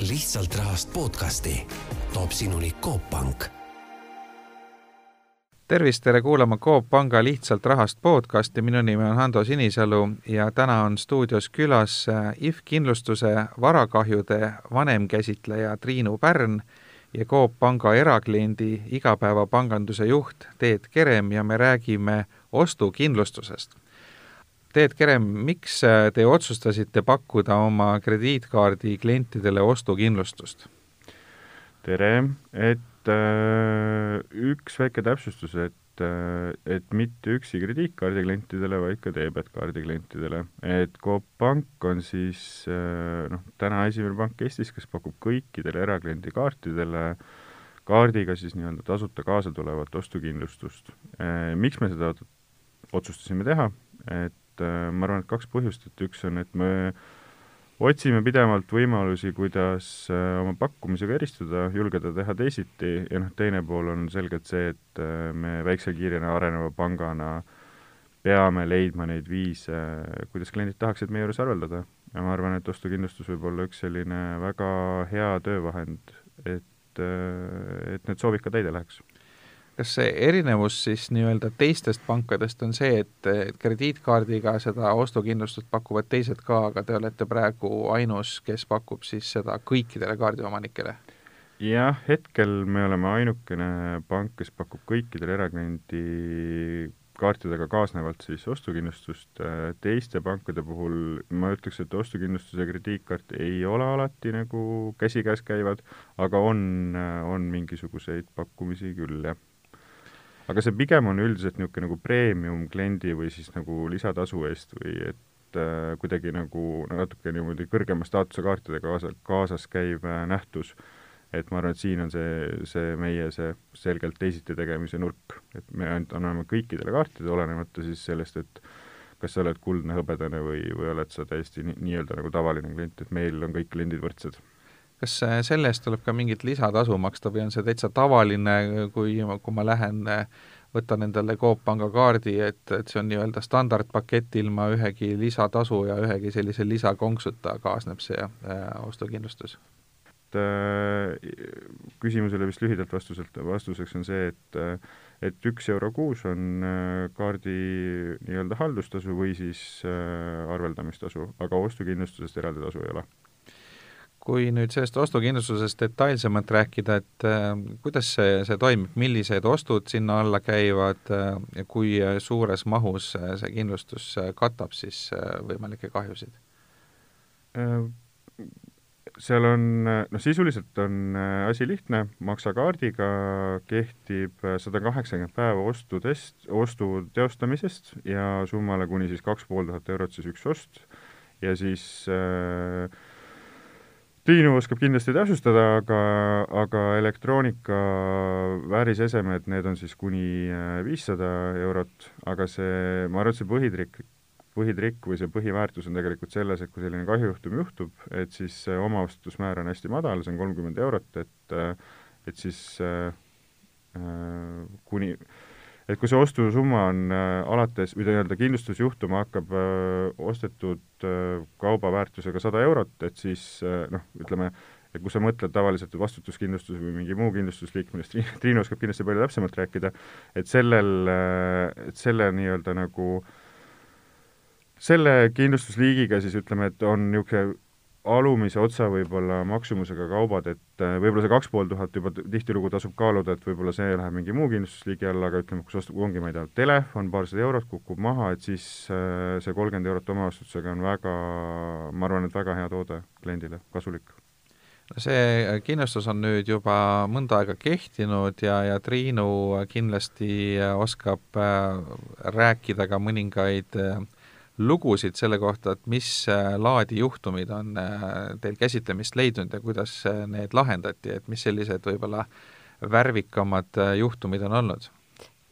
lihtsalt rahast podcasti. toob sinuni Coop Pank. tervist, tere kuulama Coop Panga Lihtsalt rahast podcasti, minu nimi on Hando Sinisalu ja täna on stuudios külas äh, IF kindlustuse varakahjude vanemkäsitleja Triinu Pärn ja Coop Panga erakliendi igapäevapanganduse juht Teet Kerem ja me räägime ostukindlustusest Teet Kerem, miks äh, te otsustasite pakkuda oma krediitkaardi klientidele ostukindlustust? tere, et äh, üks väike täpsustus, et äh, et mitte üksi krediitkaardi klientidele, vaid ka debetkaardi klientidele. et Coop Pank on siis äh, noh, täna esimene pank Eestis, kes pakub kõikidele erakliendi kaartidele kaardiga siis nii-öelda tasuta kaasa tulevat ostukindlustust äh,. Miks me seda otsustasime teha, et et äh, ma arvan, et kaks põhjust, et üks on, et me otsime pidevalt võimalusi, kuidas äh, oma pakkumisega eristuda, julgeda teha teisiti ja noh, teine pool on selgelt see, et äh, me väikse kiirena areneva pangana peame leidma neid viise, kuidas kliendid tahaksid meie juures arveldada. ja ma arvan, et ostukindlustus võib olla üks selline väga hea töövahend, et, et need soovid ka täide läheks kas see erinevus siis nii-öelda teistest pankadest on see, et krediitkaardiga seda ostukindlustust pakuvad teised ka, aga te olete praegu ainus, kes pakub siis seda kõikidele kaardiomanikele? jah, hetkel me oleme ainukene pank, kes pakub kõikidele erakliendi kaartidega kaasnevalt siis ostukindlustust, teiste pankade puhul ma ütleks, et ostukindlustus ja krediitkaart ei ole alati nagu käsikäes käivad, aga on, on mingisuguseid pakkumisi küll, jah aga see pigem on üldiselt niisugune nagu premium-kliendi või siis nagu lisatasu eest või et äh, kuidagi nagu natuke niimoodi kõrgema staatuse kaartidega kaasa, kaasas käiv äh, nähtus. et ma arvan, et siin on see, see meie see selgelt teisiti tegemise nurk, et me anname kõikidele kaartidele, olenemata siis sellest, et kas sa oled kuldne, hõbedane või, või oled sa täiesti nii-öelda nii nagu tavaline klient, et meil on kõik kliendid võrdsed kas selle eest tuleb ka mingit lisatasu maksta või on see täitsa tavaline, kui, kui ma lähen võtan endale Coop Panga kaardi, et, et see on nii-öelda standardpakett ilma ühegi lisatasu ja ühegi sellise lisakonksuta kaasneb see äh, ostukindlustus? et äh, küsimusele vist lühidalt vastuselt, vastuseks on see, et äh, et üks euro kuus on äh, kaardi nii-öelda haldustasu või siis arveldamistasu, aga ostukindlustusest eraldi tasu ei ole kui nüüd sellest ostukindlustusest detailsemalt rääkida, et äh, kuidas see, see toimib, millised ostud sinna alla käivad äh, ja kui suures mahus äh, see kindlustus äh, katab siis äh, võimalikke kahjusid? Äh, seal on, noh sisuliselt on äh, asi lihtne, maksa kaardiga, kehtib sada kaheksakümmend päeva ostudest, ostu teostamisest ja summale kuni siis kaks pool tuhat eurot siis üks ost ja siis äh, Triinu oskab kindlasti täpsustada, aga, aga elektroonika väärisesemed, need on siis kuni äh, viissada eurot, aga see, ma arvan, et see põhitrikk, põhitrikk või see põhiväärtus on tegelikult selles, et kui selline kahjujuhtum juhtub, et siis omaostutusmäär on hästi madal, see on kolmkümmend eurot, et äh, et siis äh, äh kuni äh, et kui see ostusumma on äh, alates, või nii-öelda kindlustusjuhtum hakkab äh, ostetud äh, kauba väärtusega sada eurot, et siis noh, ütleme, et kui sa mõtled tavaliselt vastutuskindlustus või mingi muu kindlustusliik, millest Triinu oskab kindlasti palju täpsemalt rääkida, et sellel, et selle nii-öelda nagu selle kindlustusliigiga siis ütleme, et on niisugune alumise otsa võib-olla maksumusega kaubad, et äh, võib-olla see kaks pool tuhat juba tihtilugu tasub kaaluda, et võib-olla see läheb mingi muu kindlustusliigi alla, aga ütleme, kus ostub, ongi, ma ei tea, telefon, paarsada eurot kukub maha, et siis äh, see kolmkümmend eurot omaostutusega on väga, ma arvan, et väga hea toode kliendile, kasulik. See kindlustus on nüüd juba mõnda aega kehtinud ja, ja Triinu kindlasti oskab äh, rääkida ka mõningaid äh, lugusid selle kohta, et mis äh, laadi juhtumid on äh, teil käsitlemist leidnud ja kuidas äh, need lahendati, et mis sellised võib-olla värvikamad juhtumid on olnud?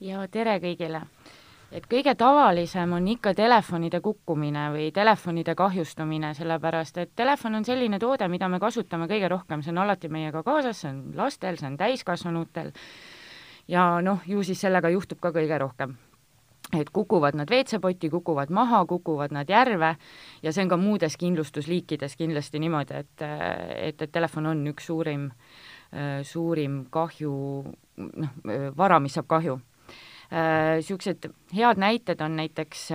ja tere kõigile! et kõige tavalisem on ikka telefonide kukkumine või telefonide kahjustumine, sellepärast et telefon on selline toode, mida me kasutame kõige rohkem, see on alati meiega kaasas, see on lastel, see on täiskasvanutel ja noh, ju siis sellega juhtub ka kõige rohkem et kukuvad nad WC-potti, kukuvad maha, kukuvad nad järve ja see on ka muudes kindlustusliikides kindlasti niimoodi, et, et, et telefon on üks suurim, suurim kahju, noh, vara, mis saab kahju. Niisugused head näited on näiteks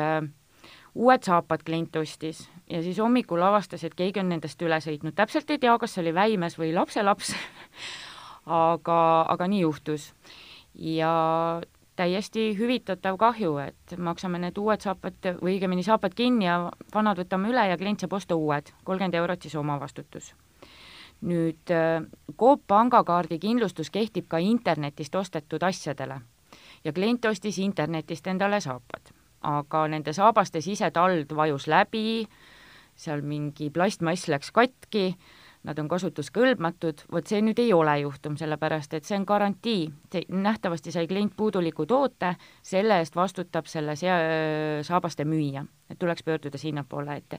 uued saapad klient ostis ja siis hommikul avastas, et keegi on nendest üle sõitnud, täpselt ei tea, kas see oli väimes või lapselaps aga, aga nii juhtus. ja täiesti hüvitatav kahju, et maksame need uued saapad või õigemini saapad kinni ja vanad võtame üle ja klient saab osta uued, kolmkümmend eurot siis omavastutus. nüüd Coop pangakaardi kindlustus kehtib ka internetist ostetud asjadele ja klient ostis internetist endale saapad, aga nende saabaste sisetald vajus läbi, seal mingi plastmass läks katki nad on kasutuskõlbmatud, vot see nüüd ei ole juhtum, sellepärast et see on garantii, nähtavasti sai klient puuduliku toote, selle eest vastutab selle sea-, saabaste müüja, et tuleks pöörduda sinnapoole, et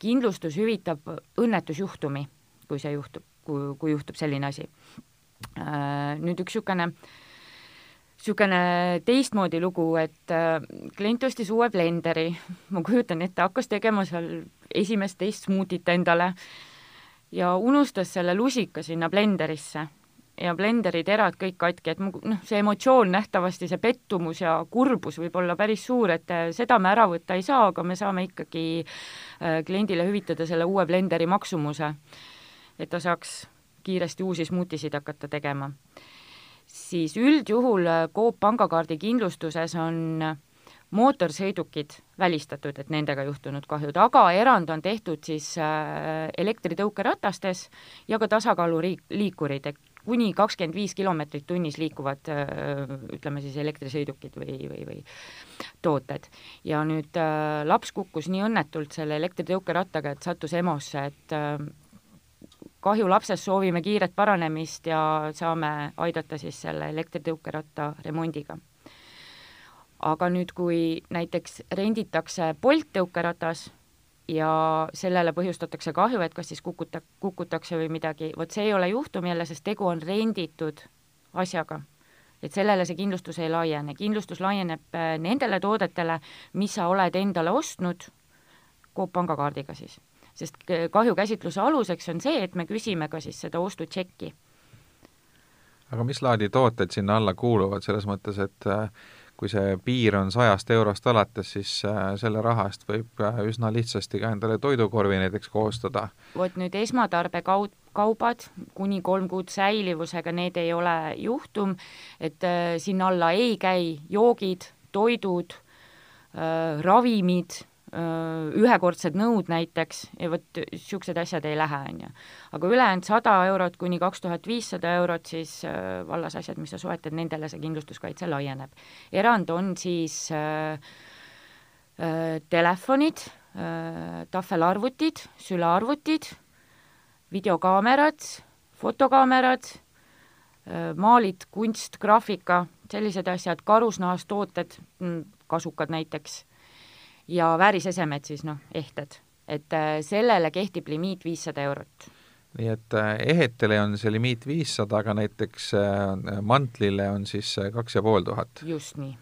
kindlustus hüvitab õnnetusjuhtumi, kui see juhtub, kui, kui juhtub selline asi. Äh, nüüd üks niisugune niisugune teistmoodi lugu, et äh, klient ostis uue blenderi, ma kujutan ette, hakkas tegema seal esimest-teist smuutit endale ja unustas selle lusika sinna blenderisse ja blenderi terad kõik katki, et noh, see emotsioon nähtavasti, see pettumus ja kurbus võib olla päris suur, et äh, seda me ära võtta ei saa, aga me saame ikkagi äh, kliendile hüvitada selle uue blenderi maksumuse, et ta saaks kiiresti uusi smuutisid hakata tegema. siis üldjuhul äh, Coop pangakaardi kindlustuses on mootorsõidukid välistatud, et nendega juhtunud kahjud, aga erand on tehtud siis äh, elektritõukeratastes ja ka tasakaaluliikurid, et kuni kakskümmend viis kilomeetrit tunnis liikuvad äh, ütleme siis elektrisõidukid või, või, või tooted. ja nüüd äh, laps kukkus nii õnnetult selle elektritõukerattaga, et sattus EMO-sse, et kahju lapsest, soovime kiiret paranemist ja saame aidata siis selle elektritõukeratta remondiga aga nüüd, kui näiteks renditakse Bolt tõukeratas ja sellele põhjustatakse kahju, et kas siis kukuta-, kukutakse või midagi, vot see ei ole juhtum jälle, sest tegu on renditud asjaga. et sellele see kindlustus ei laiene, kindlustus laieneb äh, nendele toodetele, mis sa oled endale ostnud Coop pangakaardiga siis. sest kahjukäsitluse aluseks on see, et me küsime ka siis seda ostutšekki. aga mis laadi tooted sinna alla kuuluvad, selles mõttes, et äh, kui see piir on sajast eurost alates, siis äh, selle raha eest võib äh, üsna lihtsasti ka endale toidukorvi näiteks koostada. vot nüüd esmatarbekaud-, kaubad kuni kolm kuud säilivusega, need ei ole juhtum, et äh, sinna alla ei käi joogid, toidud ravimid ühekordsed nõud näiteks ja vot niisugused asjad ei lähe, on ju. aga ülejäänud sada eurot kuni kaks tuhat viissada eurot, siis vallas asjad, mis sa soetad, nendele see kindlustuskaitse laieneb. erand on siis äh, äh, telefonid äh,, tahvelarvutid, sülearvutid, videokaamerad, fotokaamerad maalid, kunst, graafika, sellised asjad, karusnahast tooted, mm, kasukad näiteks ja väärisesemed siis noh, ehted. et äh, sellele kehtib limiit viissada eurot. nii et äh, ehetele on see limiit viissada, aga näiteks äh, mantlile on siis kaks ja pool tuhat? just nii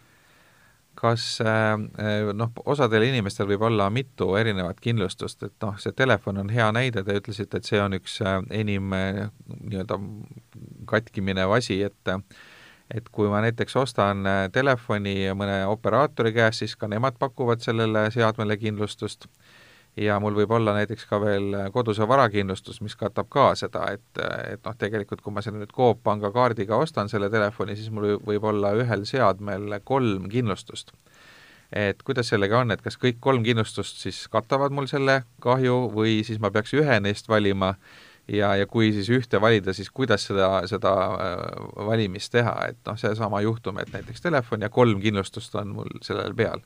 kas noh, osadel inimestel võib olla mitu erinevat kindlustust, et noh, see telefon on hea näide, te ütlesite, et see on üks enim nii-öelda katki minev asi, et et kui ma näiteks ostan äh, telefoni mõne operaatori käest, siis ka nemad pakuvad sellele seadmele kindlustust ja mul võib olla näiteks ka veel koduse varakindlustus, mis katab ka seda, et, et noh, tegelikult kui ma selle nüüd Coop panga kaardiga ostan selle telefoni, siis mul võib olla ühel seadmel kolm kindlustust. et kuidas sellega on, et kas kõik kolm kindlustust siis katavad mul selle kahju või siis ma peaks ühe neist valima ja, ja kui siis ühte valida, siis kuidas seda, seda äh, valimist teha, et noh, seesama juhtum, et näiteks telefon ja kolm kindlustust on mul sellel peal.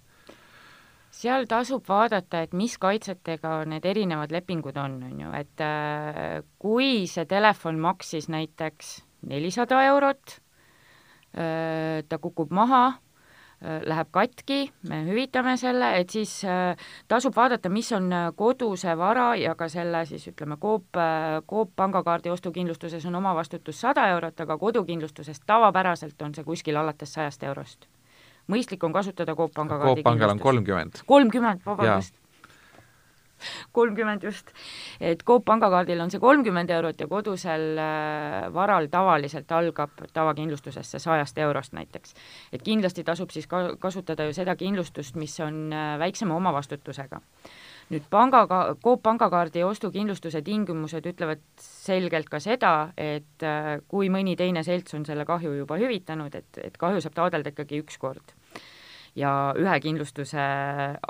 Seal tasub vaadata, et mis kaitsetega need erinevad lepingud on, on ju, et äh, kui see telefon maksis näiteks nelisada eurot, äh, ta kukub maha läheb katki, me hüvitame selle, et siis äh, tasub vaadata, mis on äh, koduse vara ja ka selle siis ütleme, Coop, Coop pangakaardi ostukindlustuses on omavastutus sada eurot, aga kodukindlustuses tavapäraselt on see kuskil alates sajast eurost. mõistlik on kasutada Coop Panga kaardi Coop Pangal on kolmkümmend. kolmkümmend, vabandust kolmkümmend just. et Coop pangakaardil on see kolmkümmend eurot ja kodusel äh, varal tavaliselt algab tavakindlustusesse sajast eurost näiteks. et kindlasti tasub siis ka kasutada ju seda kindlustust, mis on äh, väiksema omavastutusega. nüüd pangaga, Coop pangakaardi ostukindlustuse tingimused ütlevad selgelt ka seda, et äh, kui mõni teine selts on selle kahju juba hüvitanud, et, et kahju saab taotleda ikkagi üks kord ja ühe kindlustuse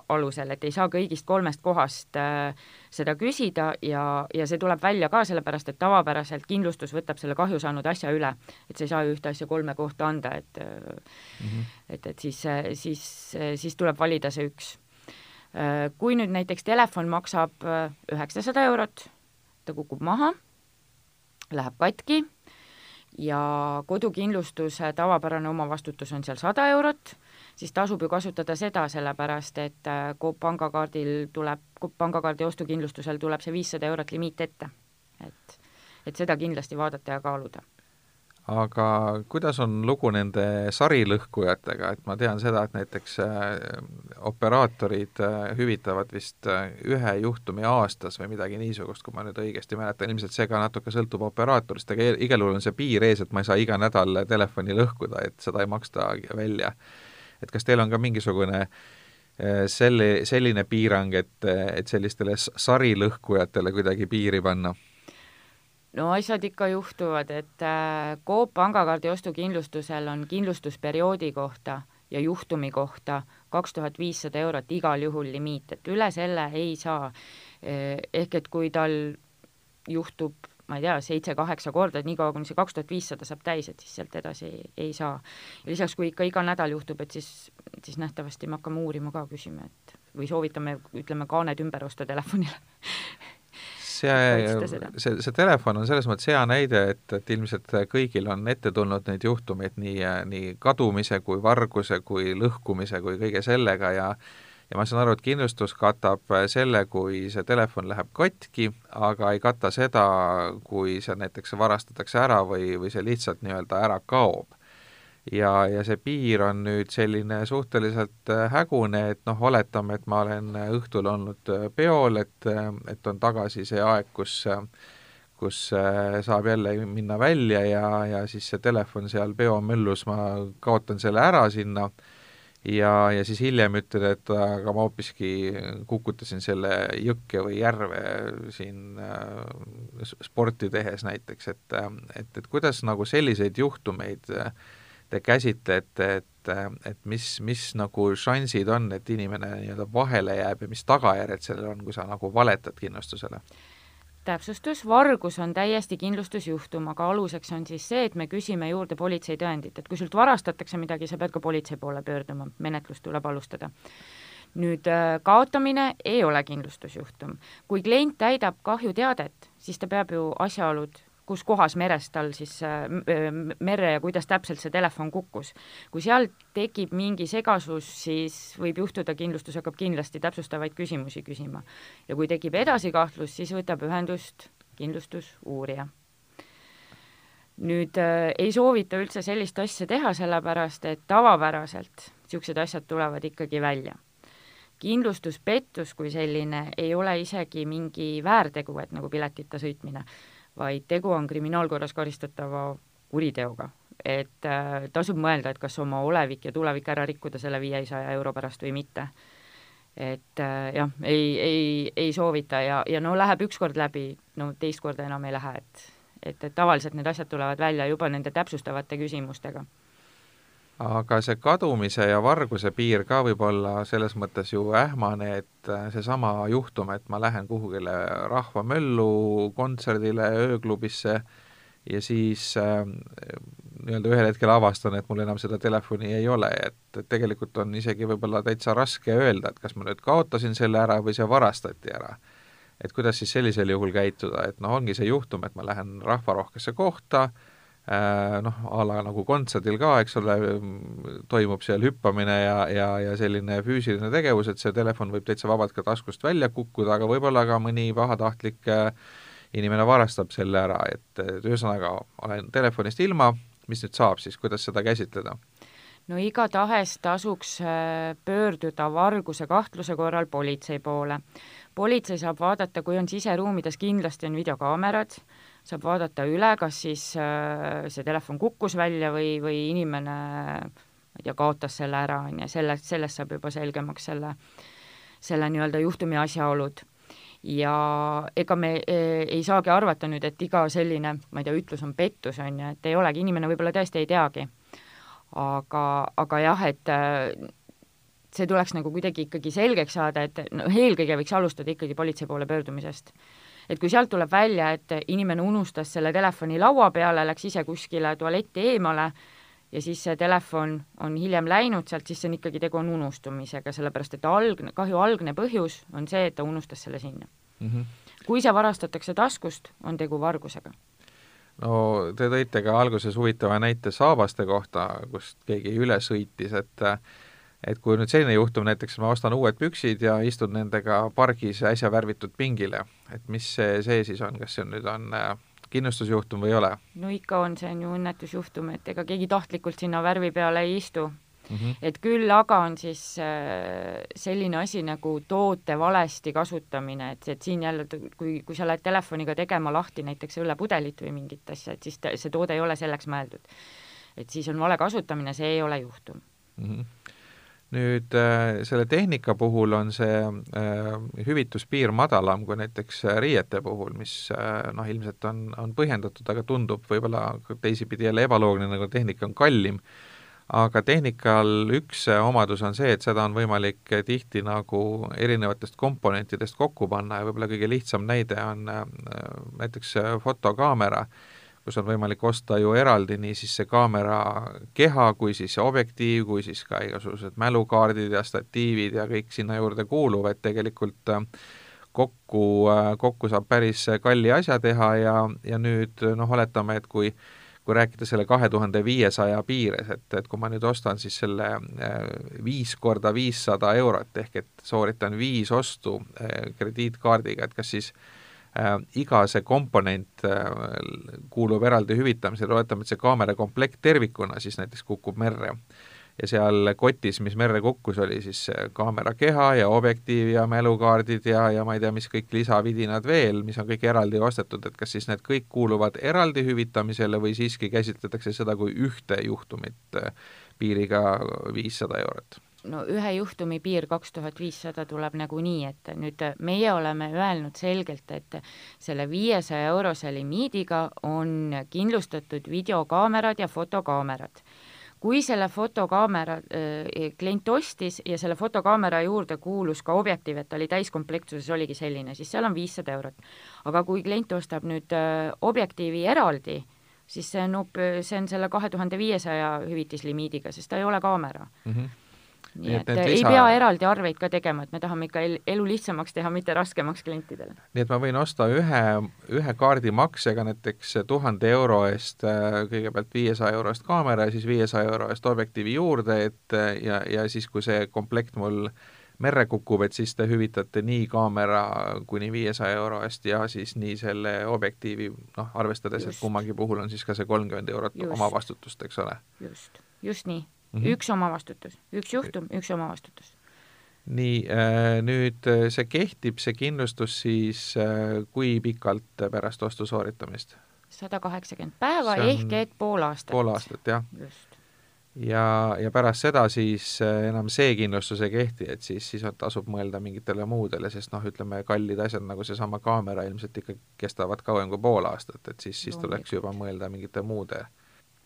alusel, et ei saa kõigist kolmest kohast äh, seda küsida ja, ja see tuleb välja ka sellepärast, et tavapäraselt kindlustus võtab selle kahju saanud asja üle. et sa ei saa ju ühte asja kolme kohta anda, et mm -hmm. et, et siis, siis, siis tuleb valida see üks. Äh, kui nüüd näiteks telefon maksab äh, üheksasada eurot, ta kukub maha, läheb katki ja kodukindlustuse tavapärane omavastutus on seal sada eurot siis tasub ju kasutada seda, sellepärast et äh, pangakaardil tuleb, pangakaardi ostukindlustusel tuleb see viissada eurot limiit ette. et, et seda kindlasti vaadata ja kaaluda. Aga kuidas on lugu nende sarilõhkujatega, et ma tean seda, et näiteks äh, operaatorid äh, hüvitavad vist ühe juhtumi aastas või midagi niisugust, kui ma nüüd õigesti mäletan, ilmselt see ka natuke sõltub operaatorist, aga igal juhul on see piir ees, et ma ei saa iga nädal telefoni lõhkuda, et seda ei maksta välja et kas teil on ka mingisugune äh, selle, selline piirang, et, et sellistele sarilõhkujatele kuidagi piiri panna? no asjad ikka juhtuvad, et äh, Coop pangakaardi ostukindlustusel on kindlustusperioodi kohta ja juhtumi kohta kaks tuhat viissada eurot igal juhul limiit, et üle selle ei saa. Äh, ehk et kui tal juhtub ma ei tea, seitse-kaheksa korda, et niikaua, kuni see kaks tuhat viissada saab täis, et siis sealt edasi ei, ei saa. ja lisaks, kui ikka iga nädal juhtub, et siis, siis nähtavasti me hakkame uurima ka, küsima, et või soovitame, ütleme, kaaned ümber osta telefonile see, see, see telefon on selles mõttes hea näide, et, et ilmselt kõigil on ette tulnud neid juhtumeid nii, nii kadumise kui varguse kui lõhkumise kui kõige sellega ja ja ma saan aru, et kindlustus katab äh, selle, kui see telefon läheb katki, aga ei kata seda, kui see näiteks varastatakse ära või, või see lihtsalt nii-öelda ära kaob. ja, ja see piir on nüüd selline suhteliselt äh, hägune, et noh, oletame, et ma olen äh, õhtul olnud peol, et, et on tagasi see aeg, kus kus saab jälle minna välja ja, ja siis see telefon seal peomöllus, ma kaotan selle ära sinna ja, ja siis hiljem ütled, et aga ma hoopiski kukutasin selle jõkke või järve siin äh, sporti tehes näiteks, et, et, et kuidas nagu selliseid juhtumeid te käsitlete, et, et mis, mis nagu šansid on, et inimene nii-öelda vahele jääb ja mis tagajärjed sellel on, kui sa nagu valetad kindlustusele? Täpsustus, vargus on täiesti kindlustusjuhtum, aga aluseks on siis see, et me küsime juurde politseitõendit, et kui sult varastatakse midagi, sa pead ka politsei poole pöörduma, menetlust tuleb alustada. nüüd äh, kaotamine ei ole kindlustusjuhtum. kui klient täidab kahjuteadet, siis ta peab ju asjaolud kus kohas meres tal siis äh, merre ja kuidas täpselt see telefon kukkus. kui seal tekib mingi segasus, siis võib juhtuda, kindlustus hakkab kindlasti täpsustavaid küsimusi küsima. ja kui tekib edasikahtlus, siis võtab ühendust kindlustusuurija. nüüd äh, ei soovita üldse sellist asja teha, sellepärast et tavapäraselt niisugused asjad tulevad ikkagi välja kindlustuspettus kui selline ei ole isegi mingi väärtegu, et nagu piletita sõitmine vaid tegu on kriminaalkorras karistatava kuriteoga. et äh, tasub mõelda, et kas oma olevik ja tulevik ära rikkuda selle viiesaja euro pärast või mitte. et äh, jah, ei, ei, ei soovita ja, ja no läheb üks kord läbi, no teist korda enam ei lähe, et et, et tavaliselt need asjad tulevad välja juba nende täpsustavate küsimustega aga see kadumise ja varguse piir ka võib olla selles mõttes ju ähmane, et äh, seesama juhtum, et ma lähen kuhugile rahvamöllu, kontserdile, ööklubisse ja siis äh, nii-öelda ühel hetkel avastan, et mul enam seda telefoni ei ole, et tegelikult on isegi võib-olla täitsa raske öelda, et kas ma nüüd kaotasin selle ära või see varastati ära. et kuidas siis sellisel juhul käituda, et noh, ongi see juhtum, et ma lähen rahvarohkesse kohta äh,, noh, a la nagu kontserdil ka, eks ole, toimub seal hüppamine ja, ja, ja selline füüsiline tegevus, et see telefon võib täitsa vabalt ka taskust välja kukkuda, aga võib-olla ka mõni pahatahtlik äh, inimene varastab selle ära, et ühesõnaga olen telefonist ilma, mis nüüd saab siis, kuidas seda käsitleda? no igatahes tasuks äh, pöörduda varguse kahtluse korral politsei poole. politsei saab vaadata, kui on siseruumides, kindlasti on videokaamerad, saab vaadata üle, kas siis äh, see telefon kukkus välja või, või inimene ma ei tea, kaotas selle ära, on ju, selle, sellest saab juba selgemaks selle, selle nii-öelda juhtumi asjaolud ja ega me e, ei saagi arvata nüüd, et iga selline, ma ei tea, ütlus on pettus, on ju, et ei olegi, inimene võib-olla tõesti ei teagi. aga, aga jah, et äh, see tuleks nagu kuidagi ikkagi selgeks saada, et no eelkõige võiks alustada ikkagi politsei poole pöördumisest. Et kui sealt tuleb välja, et inimene unustas selle telefoni laua peale, läks ise kuskile tualetti eemale, ja siis see telefon on hiljem läinud sealt, siis see on ikkagi, tegu on unustumisega, sellepärast et algne, kahju algne põhjus on see, et ta unustas selle sinna mm. -hmm. kui see varastatakse taskust, on tegu vargusega. no te tõite ka alguses huvitava näite saabaste kohta, kust keegi üle sõitis, et et kui nüüd selline juhtum, näiteks ma ostan uued püksid ja istun nendega pargis äsja värvitud pingile, et mis see, see siis on, kas see on nüüd on äh, kindlustusjuhtum või ei ole? no ikka on, see on ju õnnetusjuhtum, et ega keegi tahtlikult sinna värvi peale ei istu mm. -hmm. et küll aga on siis äh, selline asi nagu toote valesti kasutamine, et, et siin jälle, kui, kui sa lähed telefoniga tegema lahti näiteks õllepudelit või mingit asja, et siis ta, see toode ei ole selleks mõeldud. et siis on vale kasutamine, see ei ole juhtum mm. -hmm nüüd äh, selle tehnika puhul on see äh, hüvituspiir madalam kui näiteks äh, riiete puhul, mis noh, ilmselt on, on põhjendatud, aga tundub võib-olla teisipidi jälle ebaloogiline, nagu tehnika on kallim, aga tehnikal üks omadus on see, et seda on võimalik tihti nagu erinevatest komponentidest kokku panna ja võib-olla kõige lihtsam näide on näiteks fotokaamera, kus on võimalik osta ju eraldi nii siis see kaamera keha kui siis see objektiiv, kui siis ka igasugused mälukaardid ja statiivid ja kõik sinna juurde kuuluv, et tegelikult äh, kokku, äh, kokku saab päris kalli asja teha ja, ja nüüd noh, oletame, et kui kui rääkida selle kahe tuhande viiesaja piires, et, et kui ma nüüd ostan siis selle äh, viis korda viissada eurot, ehk et sooritan viis ostu krediitkaardiga, et kas siis äh, iga see komponent äh, kuulub eraldi hüvitamisele, oletame, et see kaamera komplekt tervikuna siis näiteks kukub merre ja seal kotis, mis merre kukkus, oli siis kaamera keha ja objektiiv ja mälukaardid ja, ja ma ei tea, mis kõik lisavidinad veel, mis on kõik eraldi ostetud, et kas siis need kõik kuuluvad eraldi hüvitamisele või siiski käsitletakse seda kui ühte juhtumit äh, piiriga viissada eurot? No ühe juhtumi piir kaks tuhat viissada tuleb nagunii, et nüüd meie oleme öelnud selgelt, et selle viiesaja eurose limiidiga on kindlustatud videokaamerad ja fotokaamerad kui selle fotokaamera äh, klient ostis ja selle fotokaamera juurde kuulus ka objektiiv, et oli täiskomplektsuses, oligi selline, siis seal on viissada eurot. aga kui klient ostab nüüd äh, objektiivi eraldi, siis see on, see on selle kahe tuhande viiesaja hüvitislimiidiga, sest ta ei ole kaamera mm. -hmm nii et, et lisa... ei pea eraldi arveid ka tegema, et me tahame ikka elu lihtsamaks teha, mitte raskemaks klientidele. nii et ma võin osta ühe, ühe kaardimaksega näiteks tuhande euro eest äh, kõigepealt viiesaja euro eest kaamera ja siis viiesaja euro eest objektiivi juurde, et äh, ja, ja siis, kui see komplekt mul merre kukub, et siis te hüvitate nii kaamera kuni viiesaja euro eest ja siis nii selle objektiivi, noh, arvestades, et kummagi puhul on siis ka see kolmkümmend eurot omavastutust, eks ole? just, just nii mm, -hmm. üks omavastutus, üks juhtum, üks omavastutus. nii äh,, nüüd äh, see kehtib, see kindlustus siis äh, kui pikalt pärast ostu sooritamist? sada kaheksakümmend päeva ehk et pool aastat. pool aastat, jah. just ja, ja pärast seda siis äh, enam see kindlustus ei kehti, et siis, siis tasub mõelda mingitele muudele, sest noh, ütleme kallid asjad nagu seesama kaamera ilmselt ikka kestavad kauem kui pool aastat, et siis, siis tuleks juba mõelda mingite muude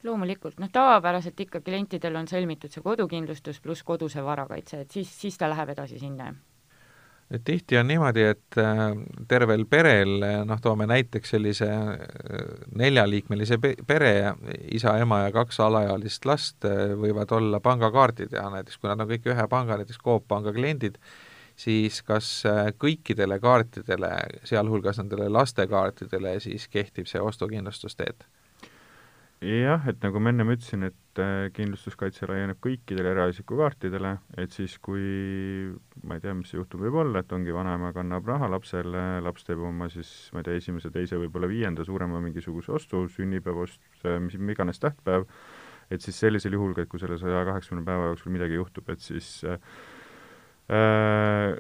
loomulikult, noh tavapäraselt ikka klientidel on sõlmitud see kodukindlustus pluss koduse varakaitse, et siis, siis ta läheb edasi sinna. tihti on niimoodi, et äh, tervel perel, noh toome näiteks sellise äh, neljaliikmelise pere, isa, ema ja kaks alaealist last äh, võivad olla pangakaardid ja näiteks kui nad on kõik ühe panga, näiteks Coop Panga kliendid, siis kas kõikidele kaartidele, sealhulgas nendele lastekaartidele, siis kehtib see ostukindlustus teed? Jah, et nagu ma ennem ütlesin, et äh, kindlustuskaitse laieneb kõikidele eraisikukaartidele, et siis kui ma ei tea, mis see juhtum võib olla, et ongi vanaema kannab raha lapsele, laps teeb oma siis, ma ei tea, esimese, teise, võib-olla viienda suurema mingisuguse ostu, sünnipäevaost, mis iganes tähtpäev, et siis sellisel juhul, kui selle saja kaheksakümne päeva jooksul midagi juhtub, et siis äh,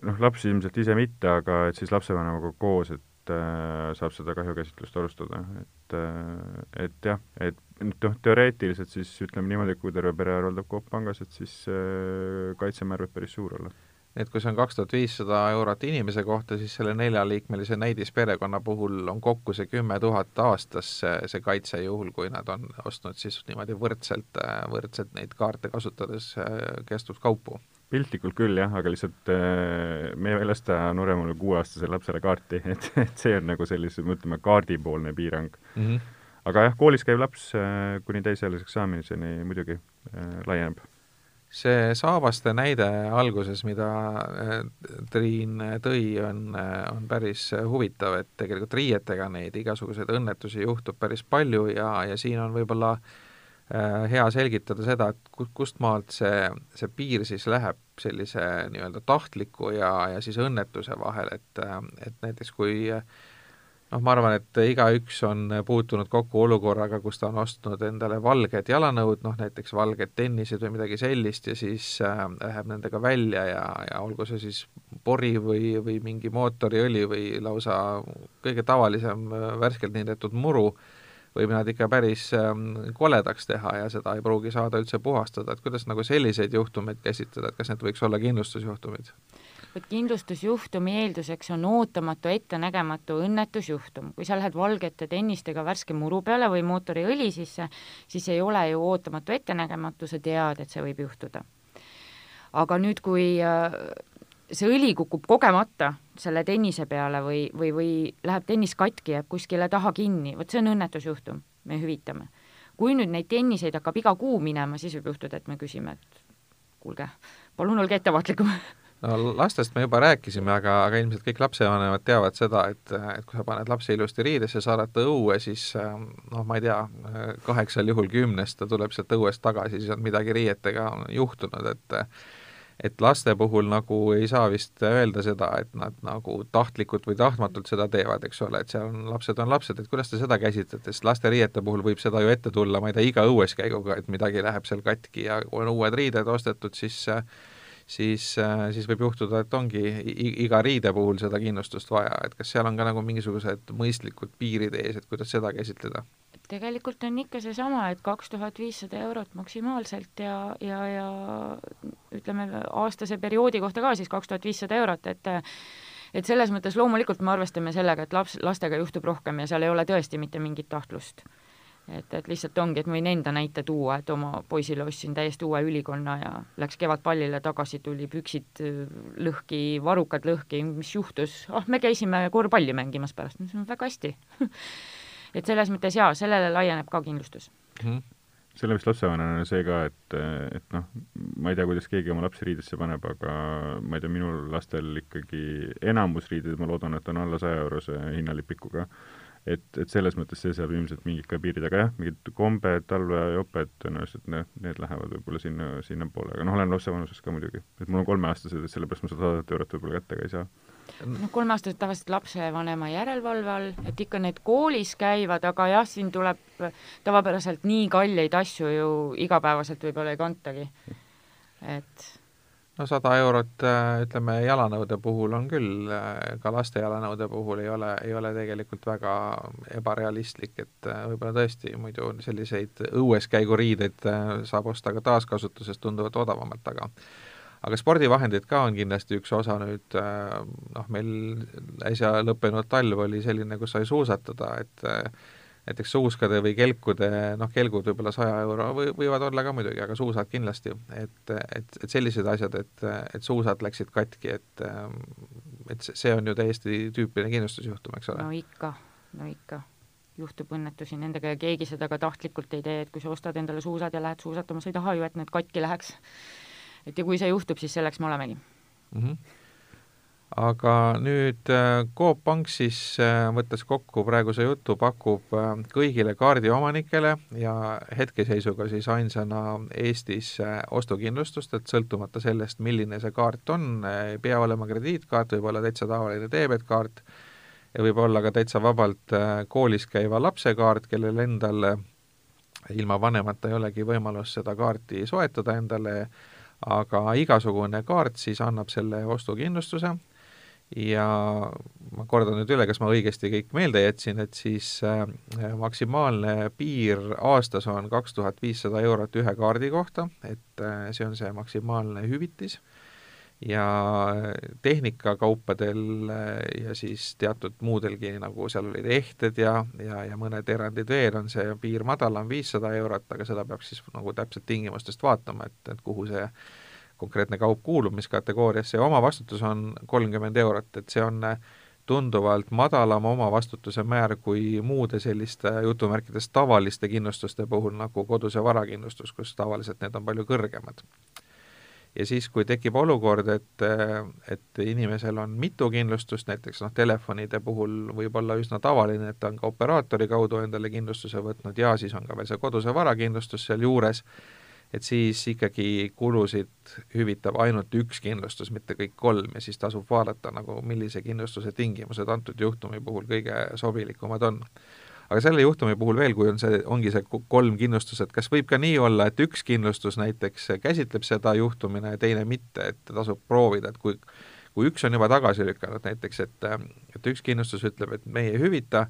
noh, laps ilmselt ise mitte, aga et siis lapsevanemaga koos, et äh, saab seda kahjukäsitlust alustada, et äh, et jah, et noh, teoreetiliselt siis ütleme niimoodi, kui terve pere haruldab Coop pangas, et siis äh, kaitsemäär võib päris suur olla et kui see on kaks tuhat viissada eurot inimese kohta, siis selle neljaliikmelise näidisperekonna puhul on kokku see kümme tuhat aastas see, see kaitse, juhul kui nad on ostnud siis niimoodi võrdselt, võrdselt neid kaarte kasutades kestvuskaupu. Piltlikult küll jah, aga lihtsalt me ei väljasta nooremale kuueaastasele lapsele kaarti, et, et see on nagu sellise, ütleme, kaardipoolne piirang mm. -hmm. aga jah, koolis käiv laps kuni täisealiseks saamiseni muidugi laieneb see saabaste näide alguses, mida äh, Triin tõi, on, äh, on päris huvitav, et tegelikult riietega neid igasuguseid õnnetusi juhtub päris palju ja, ja siin on võib-olla äh, hea selgitada seda, et kust maalt see, see piir siis läheb sellise nii-öelda tahtliku ja, ja siis õnnetuse vahel, et, et näiteks kui äh, noh, ma arvan, et igaüks on puutunud kokku olukorraga, kus ta on ostnud endale valged jalanõud, noh näiteks valged tennised või midagi sellist ja siis äh, läheb nendega välja ja, ja olgu see siis pori või, või mingi mootoriõli või lausa kõige tavalisem äh, värskelt niidetud muru, võib nad ikka päris äh, koledaks teha ja seda ei pruugi saada üldse puhastada, et kuidas nagu selliseid juhtumeid käsitleda, et kas need võiks olla kindlustusjuhtumid? vot kindlustusjuhtumi eelduseks on ootamatu, ettenägematu õnnetusjuhtum. kui sa lähed valgete tennistega värske muru peale või mootoriõli sisse, siis ei ole ju ootamatu ettenägematu, sa tead, et see võib juhtuda. aga nüüd, kui äh, see õli kukub kogemata selle tennise peale või, või, või läheb tennis katki, jääb kuskile taha kinni, vot see on õnnetusjuhtum, me hüvitame. kui nüüd neid tenniseid hakkab iga kuu minema, siis võib juhtuda, et me küsime, et kuulge, palun olge ettevaatlikum no lastest me juba rääkisime, aga, aga ilmselt kõik lapsevanemad teavad seda, et, et kui sa paned lapse ilusti riidesse, saadad ta õue, siis noh, ma ei tea, kaheksal juhul kümnest ta tuleb sealt õuest tagasi, siis on midagi riietega juhtunud, et et laste puhul nagu ei saa vist öelda seda, et nad nagu tahtlikult või tahtmatult seda teevad, eks ole, et seal on, lapsed on lapsed, et kuidas te seda käsitlete, sest lasteriiete puhul võib seda ju ette tulla, ma ei tea, iga õueskäiguga, et midagi läheb seal katki ja kui on uued riided ostetud, siis siis, siis võib juhtuda, et ongi iga riide puhul seda kindlustust vaja, et kas seal on ka nagu mingisugused mõistlikud piirid ees, et kuidas seda käsitleda? Tegelikult on ikka seesama, et kaks tuhat viissada eurot maksimaalselt ja, ja, ja ütleme, aastase perioodi kohta ka siis kaks tuhat viissada eurot, et et selles mõttes loomulikult me arvestame sellega, et laps, lastega juhtub rohkem ja seal ei ole tõesti mitte mingit tahtlust. Et, et lihtsalt ongi, et ma võin enda näite tuua, et oma poisile ostsin täiesti uue ülikonna ja läks kevadpallile tagasi, tuli püksid lõhki, varrukad lõhki, mis juhtus, ah, me käisime korvpalli mängimas pärast, ma ütlesin, väga hästi et selles mõttes jaa, sellele laieneb ka kindlustus mm. -hmm selle vist lapsevanemana see ka, et, et noh, ma ei tea, kuidas keegi oma lapsi riidesse paneb, aga ma ei tea, minul lastel ikkagi enamus riideid, ma loodan, et on alla saja eurose hinnalipikuga et, et selles mõttes see seab ilmselt mingid ka piirid, aga jah, mingid kombed, talvejoped, tõenäoliselt need, need lähevad võib-olla sinna, sinnapoole, aga noh, olen lapse vanuses ka muidugi. et mul on kolmeaastased, et sellepärast ma seda sadat eurot võib-olla kätte ka ei saa. noh, kolmeaastased tavaliselt lapsevanema järelevalve all, et ikka need koolis käivad, aga jah, siin tuleb tavapäraselt nii kalleid asju ju igapäevaselt võib-olla ei kantagi. et no sada eurot äh, ütleme, jalanõude puhul on küll, äh, ka laste jalanõude puhul ei ole, ei ole tegelikult väga ebarealistlik, et äh, võib-olla tõesti muidu selliseid õueskäiguriideid saab osta ka taaskasutusest tunduvalt odavamalt, aga aga spordivahendid ka on kindlasti üks osa nüüd, noh, meil äsja lõppenud talv oli selline, kus sai suusatada, et näiteks suuskade või kelkude, noh, kelgud võib-olla saja euro või võivad olla ka muidugi, aga suusad kindlasti, et, et, et sellised asjad, et, et suusad läksid katki, et et see on ju täiesti tüüpiline kindlustusjuhtum, eks ole? no ikka, no ikka juhtub õnnetusi nendega ja keegi seda ka tahtlikult ei tee, et kui sa ostad endale suusad ja lähed suusatama, sa ei taha ju, et need katki läheks. et ja kui see juhtub, siis selleks me olemegi mm. -hmm aga nüüd äh, Coop Pank siis, äh, võttes kokku praeguse jutu, pakub äh, kõigile kaardiomanikele ja hetkeseisuga siis ainsana Eestis ostukindlustust, et sõltumata sellest, milline see kaart on, ei pea olema krediitkaart, võib olla täitsa tavaline debetkaart ja võib olla ka täitsa vabalt koolis käiva lapse kaart, kellel endal ilma vanemata ei olegi võimalus seda kaarti soetada endale, aga igasugune kaart siis annab selle ostukindlustuse ja ma kordan nüüd üle, kas ma õigesti kõik meelde jätsin, et siis äh, maksimaalne piir aastas on kaks tuhat viissada eurot ühe kaardi kohta, et äh, see on see maksimaalne hüvitis. Ja tehnikakaupadel äh, ja siis teatud muudelgi, nagu seal olid ehted ja, ja, ja mõned erandid veel, on see piir madalam, viissada eurot, aga seda peab siis nagu täpselt tingimustest vaatama, et, et kuhu see konkreetne kaup kuulub, mis kategooriasse ja omavastutus on kolmkümmend eurot, et see on äh, tunduvalt madalam omavastutuse määr kui muude selliste jutumärkides tavaliste kindlustuste puhul, nagu koduse varakindlustus, kus tavaliselt need on palju kõrgemad. ja siis, kui tekib olukord, et, et inimesel on mitu kindlustust, näiteks noh, telefonide puhul võib olla üsna tavaline, et ta on ka operaatori kaudu endale kindlustuse võtnud ja siis on ka veel see koduse varakindlustus sealjuures, et siis ikkagi kulusid hüvitab ainult üks kindlustus, mitte kõik kolm ja siis tasub vaadata nagu, millise kindlustuse tingimused antud juhtumi puhul kõige sobilikumad on. aga selle juhtumi puhul veel, kui on see, ongi see kolm kindlustus, et kas võib ka nii olla, et üks kindlustus näiteks käsitleb seda juhtumina ja teine mitte, et tasub proovida, et kui kui üks on juba tagasi lükanud näiteks, et, et üks kindlustus ütleb, et meie ei hüvita,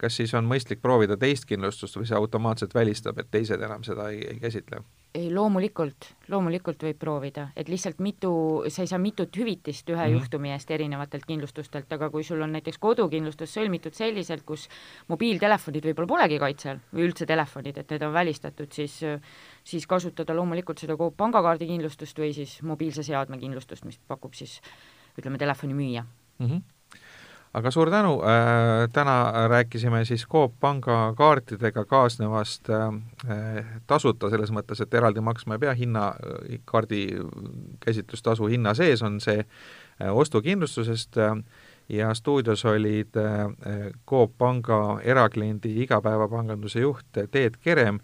kas siis on mõistlik proovida teist kindlustust või see automaatselt välistab, et teised enam seda ei, ei käsitle? Ei, loomulikult, loomulikult võib proovida, et lihtsalt mitu, sa ei saa mitut hüvitist ühe mm -hmm. juhtumi eest erinevatelt kindlustustelt, aga kui sul on näiteks kodukindlustus sõlmitud selliselt, kus mobiiltelefonid võib-olla polegi kaitse all või üldse telefonid, et need on välistatud, siis siis kasutada loomulikult seda Coop pangakaardi kindlustust või siis mobiilse seadme kindlustust, mis pakub siis ütleme, telefonimüüja mm. -hmm aga suur tänu. Äh,, täna rääkisime siis Coop panga kaartidega kaasnevast äh, tasuta, selles mõttes, et eraldi maksma ei pea, hinna, kaardi käsitlustasu hinna sees on see äh, ostukindlustusest äh, ja stuudios olid äh, Coop panga erakliendi igapäevapanganduse juht Teet Kerem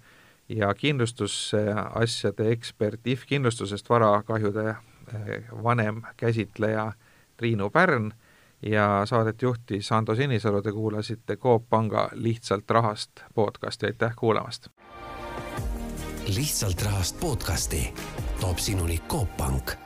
ja kindlustusasjade ekspert IF kindlustusest varakahjude äh, vanem käsitleja Triinu Pärn ja saadet juhtis Ando Sinisalu, te kuulasite Coop Panga Lihtsalt rahast podcasti, aitäh kuulamast! lihtsalt rahast podcasti toob sinuni Coop Pank